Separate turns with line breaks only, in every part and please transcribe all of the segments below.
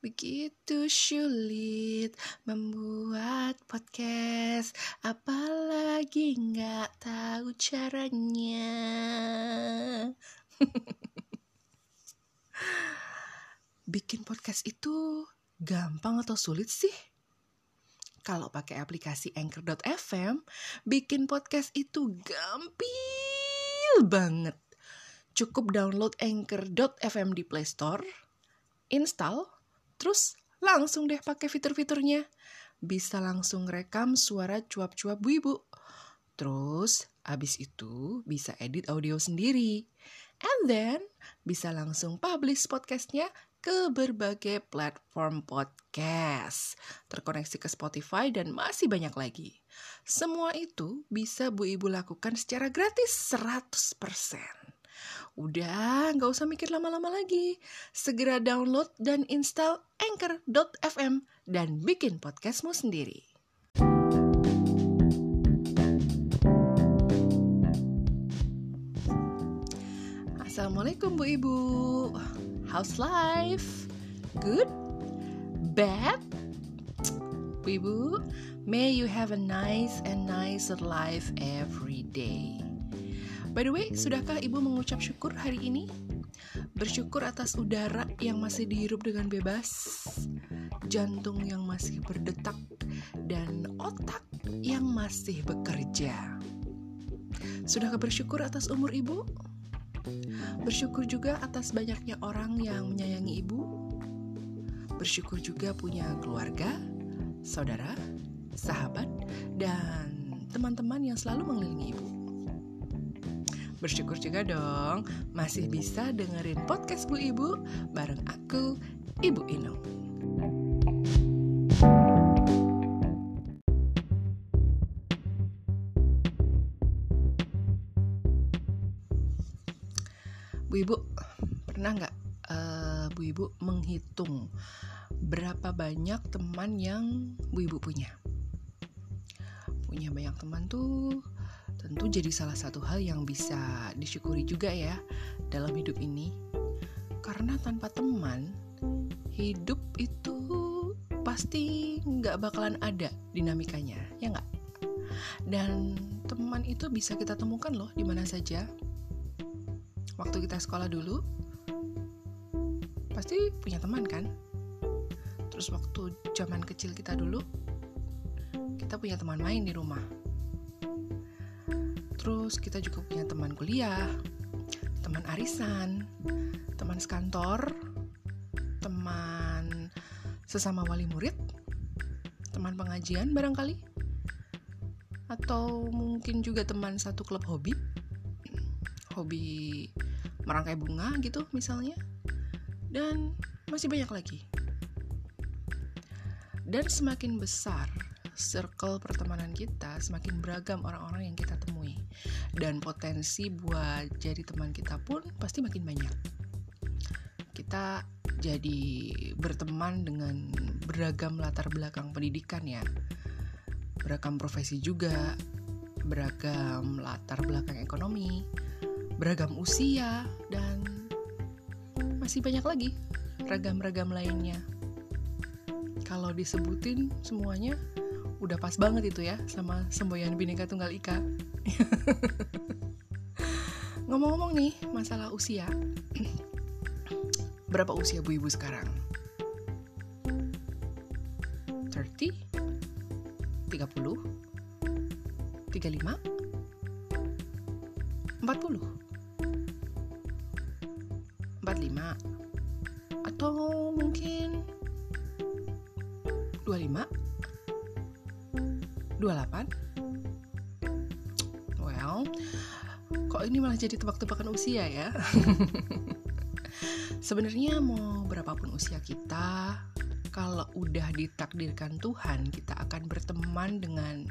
Begitu sulit membuat podcast Apalagi nggak tahu caranya Bikin podcast itu gampang atau sulit sih? Kalau pakai aplikasi Anchor.fm, bikin podcast itu gampil banget. Cukup download Anchor.fm di Play Store, install, terus langsung deh pakai fitur-fiturnya. Bisa langsung rekam suara cuap-cuap bu ibu. Terus, abis itu bisa edit audio sendiri. And then, bisa langsung publish podcastnya ke berbagai platform podcast, terkoneksi ke Spotify, dan masih banyak lagi. Semua itu bisa Bu Ibu lakukan secara gratis 100%. Udah, nggak usah mikir lama-lama lagi. Segera download dan install Anchor.fm dan bikin podcastmu sendiri. Assalamualaikum Bu Ibu. How's life? Good? Bad? Bu Ibu, may you have a nice and nicer life every day. By the way, sudahkah Ibu mengucap syukur hari ini? Bersyukur atas udara yang masih dihirup dengan bebas, jantung yang masih berdetak, dan otak yang masih bekerja. Sudahkah bersyukur atas umur Ibu? Bersyukur juga atas banyaknya orang yang menyayangi ibu. Bersyukur juga punya keluarga, saudara, sahabat, dan teman-teman yang selalu mengelilingi ibu. Bersyukur juga dong masih bisa dengerin podcast Bu Ibu bareng aku, Ibu Inung. Bu Ibu, pernah nggak uh, Bu Ibu menghitung berapa banyak teman yang Bu Ibu punya? Punya banyak teman tuh tentu jadi salah satu hal yang bisa disyukuri juga ya dalam hidup ini. Karena tanpa teman, hidup itu pasti nggak bakalan ada dinamikanya, ya nggak? Dan teman itu bisa kita temukan loh di mana saja waktu kita sekolah dulu pasti punya teman kan terus waktu zaman kecil kita dulu kita punya teman main di rumah terus kita juga punya teman kuliah teman arisan teman sekantor teman sesama wali murid teman pengajian barangkali atau mungkin juga teman satu klub hobi hobi merangkai bunga gitu misalnya dan masih banyak lagi. Dan semakin besar circle pertemanan kita semakin beragam orang-orang yang kita temui. Dan potensi buat jadi teman kita pun pasti makin banyak. Kita jadi berteman dengan beragam latar belakang pendidikan ya. Beragam profesi juga. Beragam latar belakang ekonomi. Beragam usia, dan masih banyak lagi ragam-ragam lainnya. Kalau disebutin semuanya udah pas banget itu ya sama semboyan Bhinneka Tunggal Ika. Ngomong-ngomong nih masalah usia, berapa usia bu ibu sekarang? 30? 30? 35? 40? 45 atau mungkin 25 28 well kok ini malah jadi tebak-tebakan usia ya? Sebenarnya mau berapapun usia kita kalau udah ditakdirkan Tuhan kita akan berteman dengan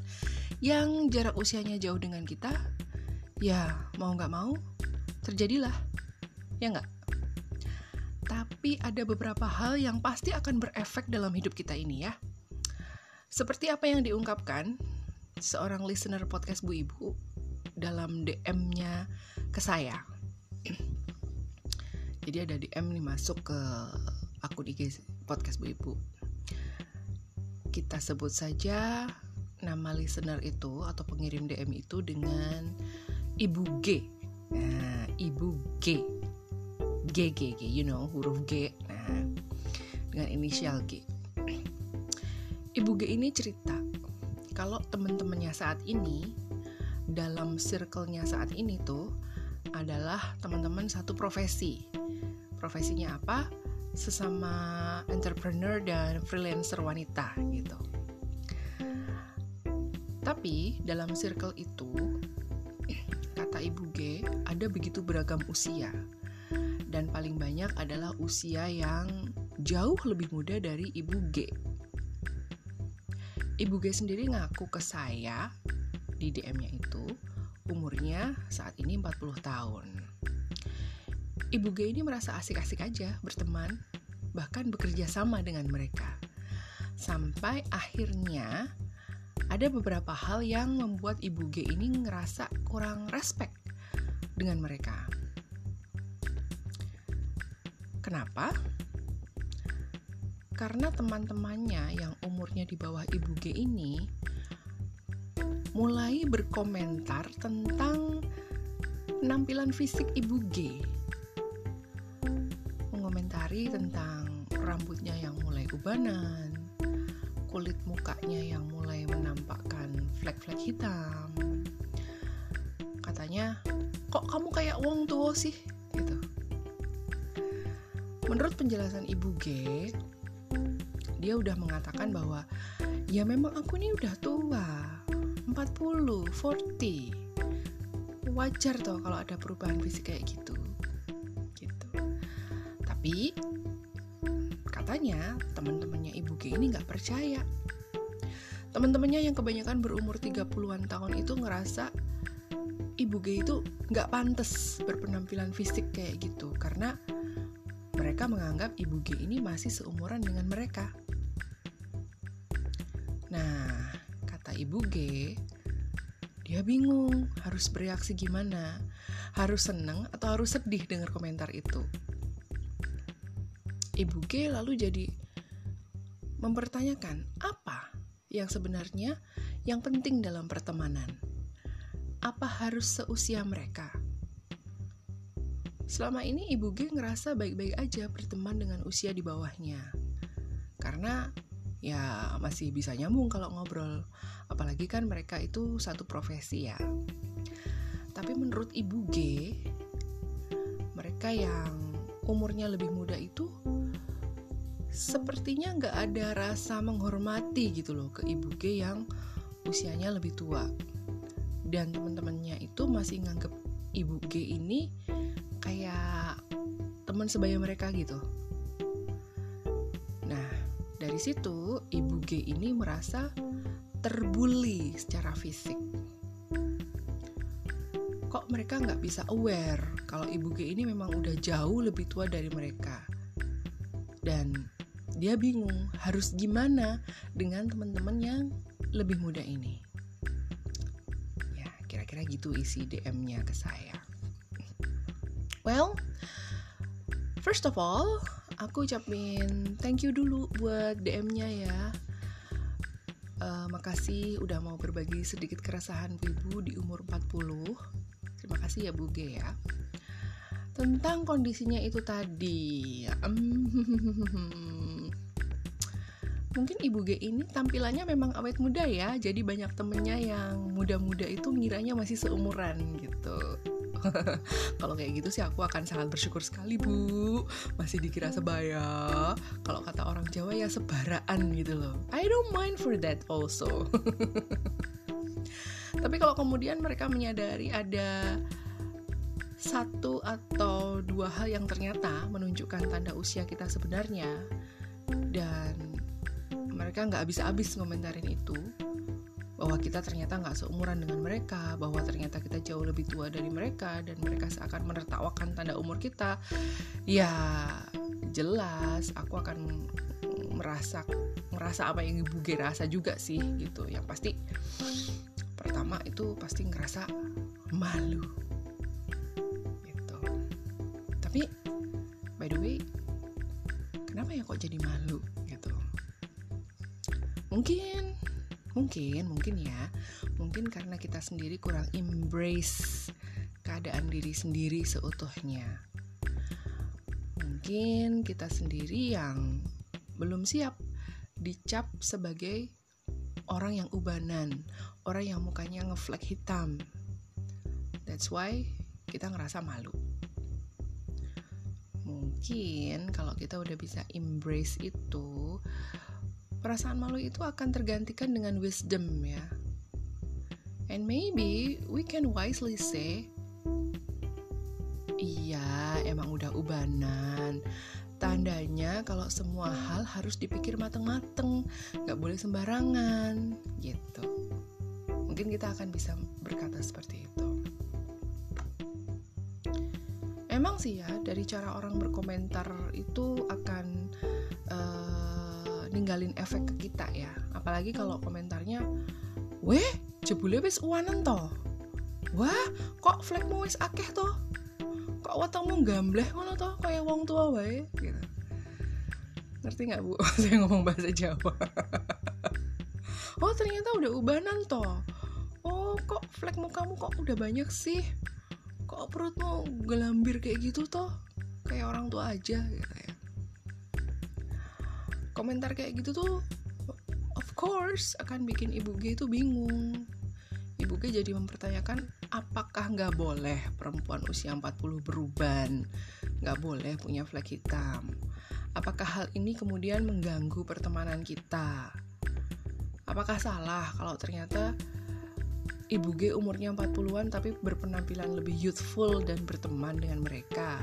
yang jarak usianya jauh dengan kita ya mau nggak mau terjadilah. Ya nggak? Tapi ada beberapa hal yang pasti akan berefek dalam hidup kita ini ya. Seperti apa yang diungkapkan seorang listener podcast Bu Ibu dalam DM-nya ke saya. Jadi ada DM nih masuk ke akun IG podcast Bu Ibu. Kita sebut saja nama listener itu atau pengirim DM itu dengan Ibu G. Nah, Ibu G. G, G, G, you know, huruf G. Nah, dengan inisial G. Ibu G ini cerita kalau teman-temannya saat ini dalam circle-nya saat ini tuh adalah teman-teman satu profesi. Profesinya apa? Sesama entrepreneur dan freelancer wanita gitu. Tapi dalam circle itu kata Ibu G ada begitu beragam usia. Dan paling banyak adalah usia yang jauh lebih muda dari Ibu G. Ibu G sendiri ngaku ke saya di DM-nya itu umurnya saat ini 40 tahun. Ibu G ini merasa asik-asik aja berteman, bahkan bekerja sama dengan mereka. Sampai akhirnya ada beberapa hal yang membuat Ibu G ini ngerasa kurang respect dengan mereka. Kenapa? Karena teman-temannya yang umurnya di bawah Ibu G ini mulai berkomentar tentang penampilan fisik Ibu G. Mengomentari tentang rambutnya yang mulai ubanan, kulit mukanya yang mulai menampakkan flek-flek hitam. Katanya, kok kamu kayak wong tua sih? Gitu. Menurut penjelasan Ibu G, dia udah mengatakan bahwa ya memang aku ini udah tua 40, 40 wajar toh kalau ada perubahan fisik kayak gitu. Gitu. Tapi katanya teman-temannya ibu G ini nggak percaya. Teman-temannya yang kebanyakan berumur 30-an tahun itu ngerasa ibu G itu nggak pantas berpenampilan fisik kayak gitu karena mereka menganggap ibu G ini masih seumuran dengan mereka. Ibu G, dia bingung harus bereaksi gimana, harus seneng atau harus sedih dengar komentar itu. Ibu G lalu jadi mempertanyakan apa yang sebenarnya yang penting dalam pertemanan. Apa harus seusia mereka? Selama ini Ibu G ngerasa baik-baik aja berteman dengan usia di bawahnya. Karena ya masih bisa nyambung kalau ngobrol. Apalagi kan mereka itu satu profesi ya. Tapi menurut ibu G mereka yang umurnya lebih muda itu sepertinya nggak ada rasa menghormati gitu loh ke ibu G yang usianya lebih tua. Dan teman-temannya itu masih nganggep ibu G ini kayak teman sebaya mereka gitu dari situ, ibu G ini merasa terbully secara fisik. Kok mereka nggak bisa aware kalau ibu G ini memang udah jauh lebih tua dari mereka? Dan dia bingung harus gimana dengan teman-teman yang lebih muda ini. Ya, kira-kira gitu isi DM-nya ke saya. Well, first of all, aku ucapin thank you dulu buat DM-nya ya. Uh, makasih udah mau berbagi sedikit keresahan ibu di umur 40. Terima kasih ya Bu G ya. Tentang kondisinya itu tadi. mungkin Ibu G ini tampilannya memang awet muda ya. Jadi banyak temennya yang muda-muda itu ngiranya masih seumuran gitu. kalau kayak gitu sih aku akan sangat bersyukur sekali bu. Masih dikira sebaya. Kalau kata orang Jawa ya sebaraan gitu loh. I don't mind for that also. Tapi kalau kemudian mereka menyadari ada satu atau dua hal yang ternyata menunjukkan tanda usia kita sebenarnya dan mereka nggak habis-habis ngomentarin itu bahwa kita ternyata nggak seumuran dengan mereka, bahwa ternyata kita jauh lebih tua dari mereka dan mereka seakan menertawakan tanda umur kita, ya jelas aku akan merasa merasa apa yang ibu G rasa juga sih gitu. Yang pasti pertama itu pasti ngerasa malu gitu. Tapi by the way, kenapa ya kok jadi malu gitu mungkin mungkin mungkin ya. Mungkin karena kita sendiri kurang embrace keadaan diri sendiri seutuhnya. Mungkin kita sendiri yang belum siap dicap sebagai orang yang ubanan orang yang mukanya ngeflek hitam. That's why kita ngerasa malu. Mungkin kalau kita udah bisa embrace itu perasaan malu itu akan tergantikan dengan wisdom ya. And maybe we can wisely say iya emang udah ubanan. Tandanya kalau semua hal harus dipikir mateng-mateng gak boleh sembarangan gitu. Mungkin kita akan bisa berkata seperti itu. Emang sih ya dari cara orang berkomentar itu akan ninggalin efek ke kita ya. Apalagi kalau komentarnya weh jebule wis uanan toh wah kok flagmu wis akeh toh kok wetengmu gambleh ngono toh kayak wong tua wae. Gitu. Ngerti nggak bu? Saya ngomong bahasa Jawa. Oh ternyata udah ubanan toh oh kok flek mukamu kok udah banyak sih? Kok perutmu gelambir kayak gitu toh kayak orang tua aja gitu komentar kayak gitu tuh of course akan bikin ibu G itu bingung. Ibu G jadi mempertanyakan apakah nggak boleh perempuan usia 40 beruban nggak boleh punya flek hitam? Apakah hal ini kemudian mengganggu pertemanan kita? Apakah salah kalau ternyata Ibu G umurnya 40-an tapi berpenampilan lebih youthful dan berteman dengan mereka.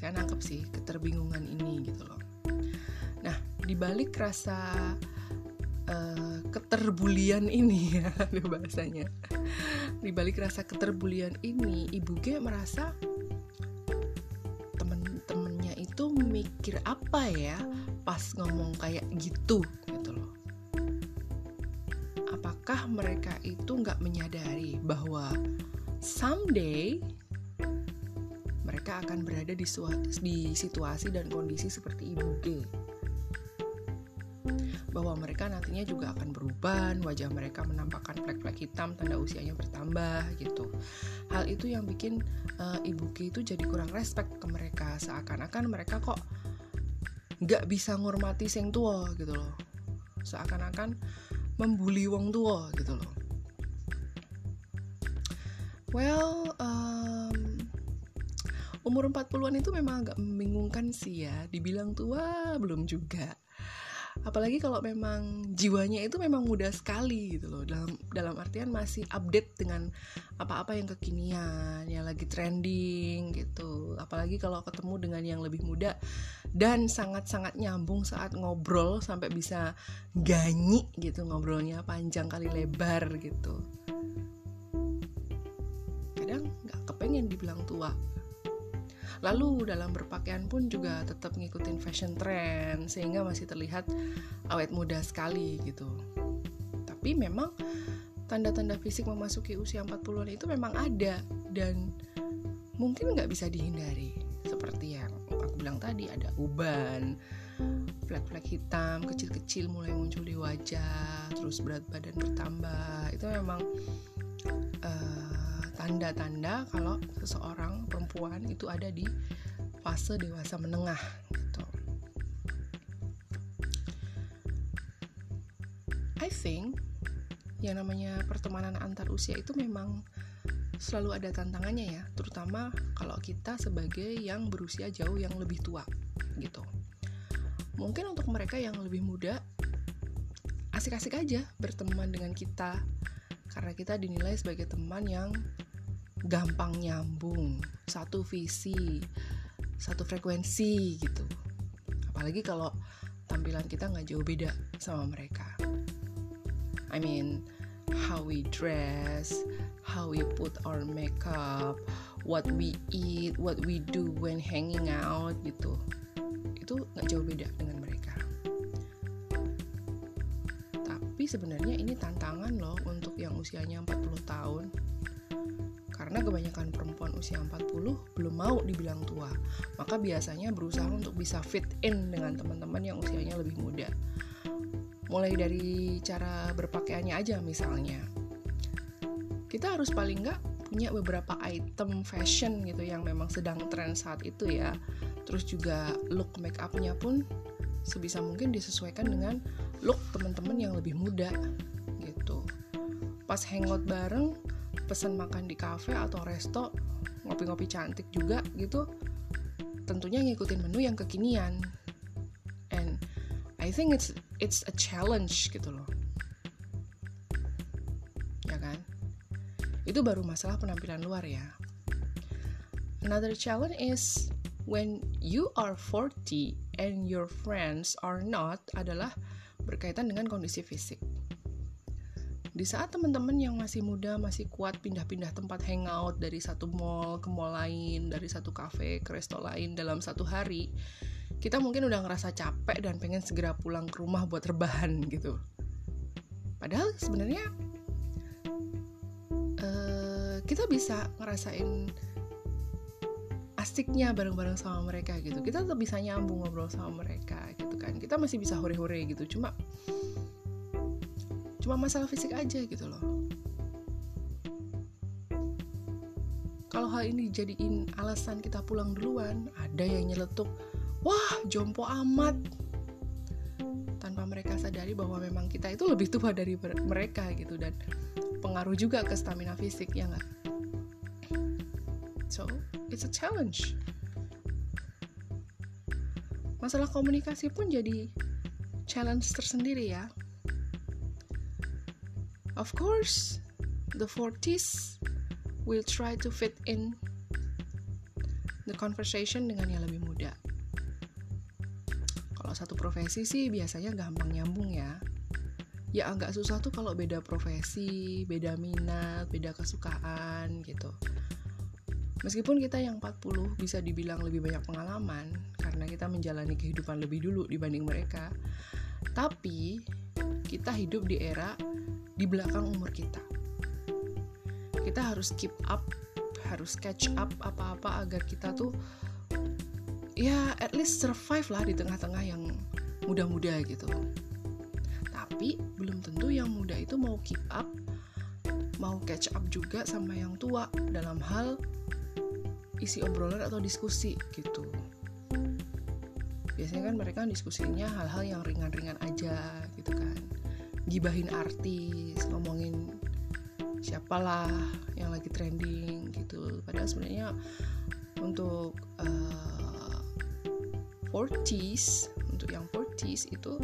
Gitu. Saya nangkep sih keterbingungan ini gitu loh. Nah, dibalik rasa uh, keterbulian ini ya, ada bahasanya. Dibalik rasa keterbulian ini, Ibu G merasa temen-temennya itu mikir apa ya pas ngomong kayak gitu apakah mereka itu nggak menyadari bahwa someday mereka akan berada di, di situasi dan kondisi seperti ibu G bahwa mereka nantinya juga akan berubah, wajah mereka menampakkan flek-flek hitam, tanda usianya bertambah gitu. Hal itu yang bikin uh, ibu G itu jadi kurang respect ke mereka, seakan-akan mereka kok nggak bisa ngormati sing tua gitu loh. Seakan-akan membuli wong tua gitu loh well umur 40-an itu memang agak membingungkan sih ya. Dibilang tua belum juga. Apalagi kalau memang jiwanya itu memang muda sekali gitu loh. Dalam dalam artian masih update dengan apa-apa yang kekinian yang lagi trending gitu. Apalagi kalau ketemu dengan yang lebih muda dan sangat-sangat nyambung saat ngobrol sampai bisa ganyi gitu ngobrolnya panjang kali lebar gitu. Kadang nggak kepengen dibilang tua Lalu dalam berpakaian pun juga tetap ngikutin fashion trend sehingga masih terlihat awet muda sekali gitu. Tapi memang tanda-tanda fisik memasuki usia 40-an itu memang ada dan mungkin nggak bisa dihindari. Seperti yang aku bilang tadi ada uban, flek-flek hitam kecil-kecil mulai muncul di wajah, terus berat badan bertambah. Itu memang uh, tanda-tanda kalau seseorang perempuan itu ada di fase dewasa menengah gitu. I think yang namanya pertemanan antar usia itu memang selalu ada tantangannya ya, terutama kalau kita sebagai yang berusia jauh yang lebih tua gitu. Mungkin untuk mereka yang lebih muda asik-asik aja berteman dengan kita karena kita dinilai sebagai teman yang gampang nyambung satu visi satu frekuensi gitu. Apalagi kalau tampilan kita nggak jauh beda sama mereka. I mean how we dress how we put our makeup what we eat what we do when hanging out gitu. Itu nggak jauh beda dengan mereka. Tapi sebenarnya ini tantangan loh untuk yang usianya 40 tahun Karena kebanyakan perempuan usia 40 belum mau dibilang tua. Maka biasanya berusaha untuk bisa fit in dengan teman-teman yang usianya lebih muda. Mulai dari cara berpakaiannya aja misalnya. Kita harus paling nggak punya beberapa item fashion gitu yang memang sedang tren saat itu ya. Terus juga look make upnya pun sebisa mungkin disesuaikan dengan look teman-teman yang lebih muda gitu. Pas hangout bareng pesan makan di cafe atau resto ngopi-ngopi cantik juga gitu tentunya ngikutin menu yang kekinian. And I think it's it's a challenge gitu loh. Ya kan? Itu baru masalah penampilan luar ya. Another challenge is when you are 40 and your friends are not adalah berkaitan dengan kondisi fisik di saat teman-teman yang masih muda masih kuat pindah-pindah tempat hangout dari satu mall ke mall lain, dari satu cafe ke resto lain dalam satu hari, kita mungkin udah ngerasa capek dan pengen segera pulang ke rumah buat rebahan gitu. Padahal sebenarnya uh, kita bisa ngerasain asiknya bareng-bareng sama mereka gitu. Kita tetap bisa nyambung ngobrol sama mereka gitu kan. Kita masih bisa hore-hore gitu. Cuma cuma masalah fisik aja gitu loh. Kalau hal ini dijadiin alasan kita pulang duluan ada yang nyeletuk wah jompo amat. Tanpa mereka sadari bahwa memang kita itu lebih tua dari mereka gitu dan pengaruh juga ke stamina fisik ya nggak? So it's a challenge. Masalah komunikasi pun jadi challenge tersendiri ya Of course, the 40s will try to fit in the conversation dengan yang lebih muda. Kalau satu profesi sih biasanya gampang nyambung ya. Ya agak susah tuh kalau beda profesi, beda minat, beda kesukaan gitu. Meskipun kita yang 40 bisa dibilang lebih banyak pengalaman karena kita menjalani kehidupan lebih dulu dibanding mereka. Tapi kita hidup di era di belakang umur kita. Kita harus keep up, harus catch up apa-apa agar kita tuh ya at least survive lah di tengah-tengah yang muda-muda gitu. Tapi belum tentu yang muda itu mau keep up, mau catch up juga sama yang tua dalam hal isi obrolan atau diskusi gitu. Biasanya kan mereka diskusinya hal-hal yang ringan-ringan aja gitu kan. Gibahin artis ngomongin siapalah yang lagi trending gitu. Padahal sebenarnya untuk uh, 40s untuk yang 40s itu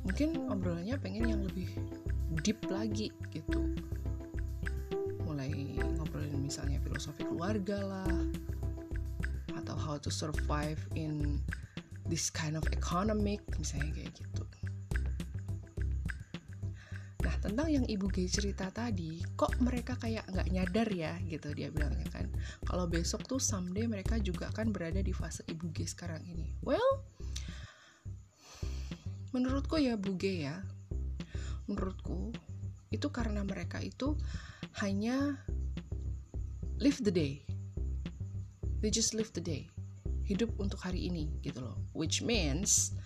mungkin obrolannya pengen yang lebih deep lagi gitu. Mulai ngobrolin misalnya filosofi keluarga lah atau how to survive in this kind of economic misalnya kayak gitu. Tentang yang ibu G cerita tadi kok mereka kayak nggak nyadar ya gitu dia bilangnya kan. Kalau besok tuh someday mereka juga akan berada di fase ibu G sekarang ini. Well menurutku ya Bu G ya. Menurutku itu karena mereka itu hanya live the day. They just live the day hidup untuk hari ini gitu loh. Which means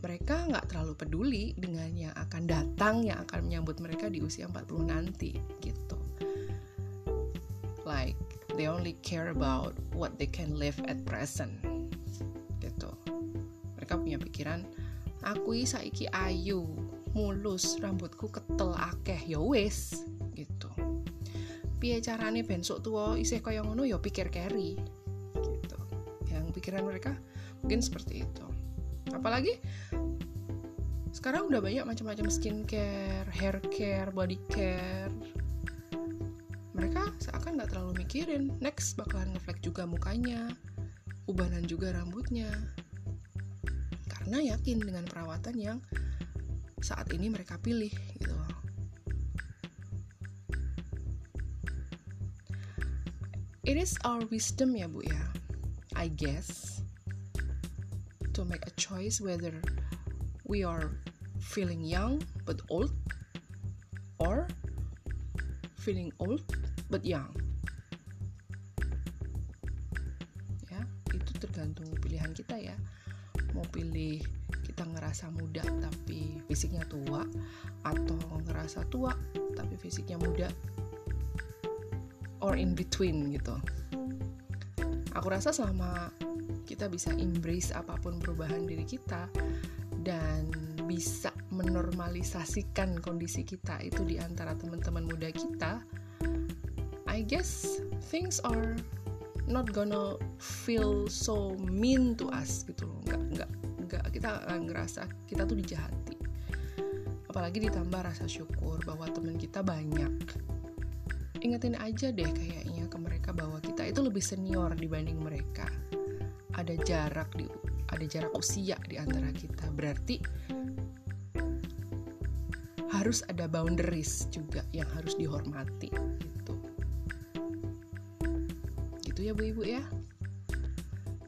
mereka nggak terlalu peduli dengan yang akan datang yang akan menyambut mereka di usia 40 nanti gitu. Like they only care about what they can live at present gitu. Mereka punya pikiran aku saiki ayu mulus rambutku ketel akeh. Ya wis gitu. Piye carane besok tua isih kaya ngono? Ya pikir carry pikiran mereka mungkin seperti itu apalagi sekarang udah banyak macam-macam skincare, hair care, body care. Mereka seakan nggak terlalu mikirin, next bakalan ngeflek juga mukanya, ubanan juga rambutnya. Karena yakin dengan perawatan yang saat ini mereka pilih gitu It is our wisdom ya bu ya, I guess, to make a choice whether we are feeling young but old or feeling old but young. Ya, itu tergantung pilihan kita ya. Mau pilih kita ngerasa muda tapi fisiknya tua atau ngerasa tua tapi fisiknya muda or in between gitu. Aku rasa selama kita bisa embrace apa pun perubahan diri kita dan bisa menormalisasikan kondisi kita itu di antara teman-teman muda kita, I guess things are not gonna feel so mean to us gitu loh. Nggak, nggak, nggak kita akan ngerasa kita tuh dijahati. Apalagi ditambah rasa syukur bahwa teman kita banyak. Ingetin aja deh mereka bahwa kita itu lebih senior dibanding mereka. Ada jarak di ada jarak usia di antara kita. Berarti harus ada boundaries juga yang harus dihormati gitu. Gitu ya bu ibu ya.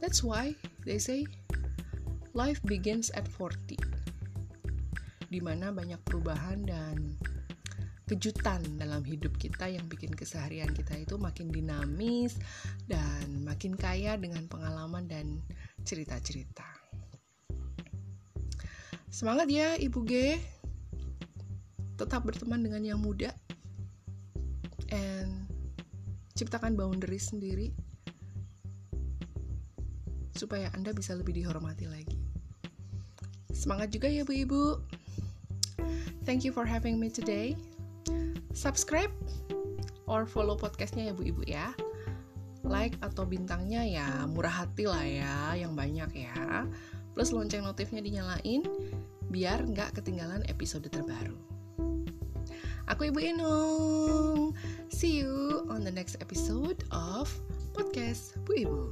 That's why they say life begins at 40 di mana banyak perubahan dan kejutan dalam hidup kita yang bikin keseharian kita itu makin dinamis dan makin kaya dengan pengalaman dan cerita-cerita. Semangat ya Ibu G. Tetap berteman dengan yang muda and ciptakan boundary sendiri supaya Anda bisa lebih dihormati lagi. Semangat juga ya Bu Ibu. Thank you for having me today subscribe or follow podcastnya ya bu ibu ya. Like atau bintangnya ya murah hati lah ya yang banyak ya. Plus lonceng notifnya dinyalain biar nggak ketinggalan episode terbaru. Aku ibu Inung. See you on the next episode of podcast bu ibu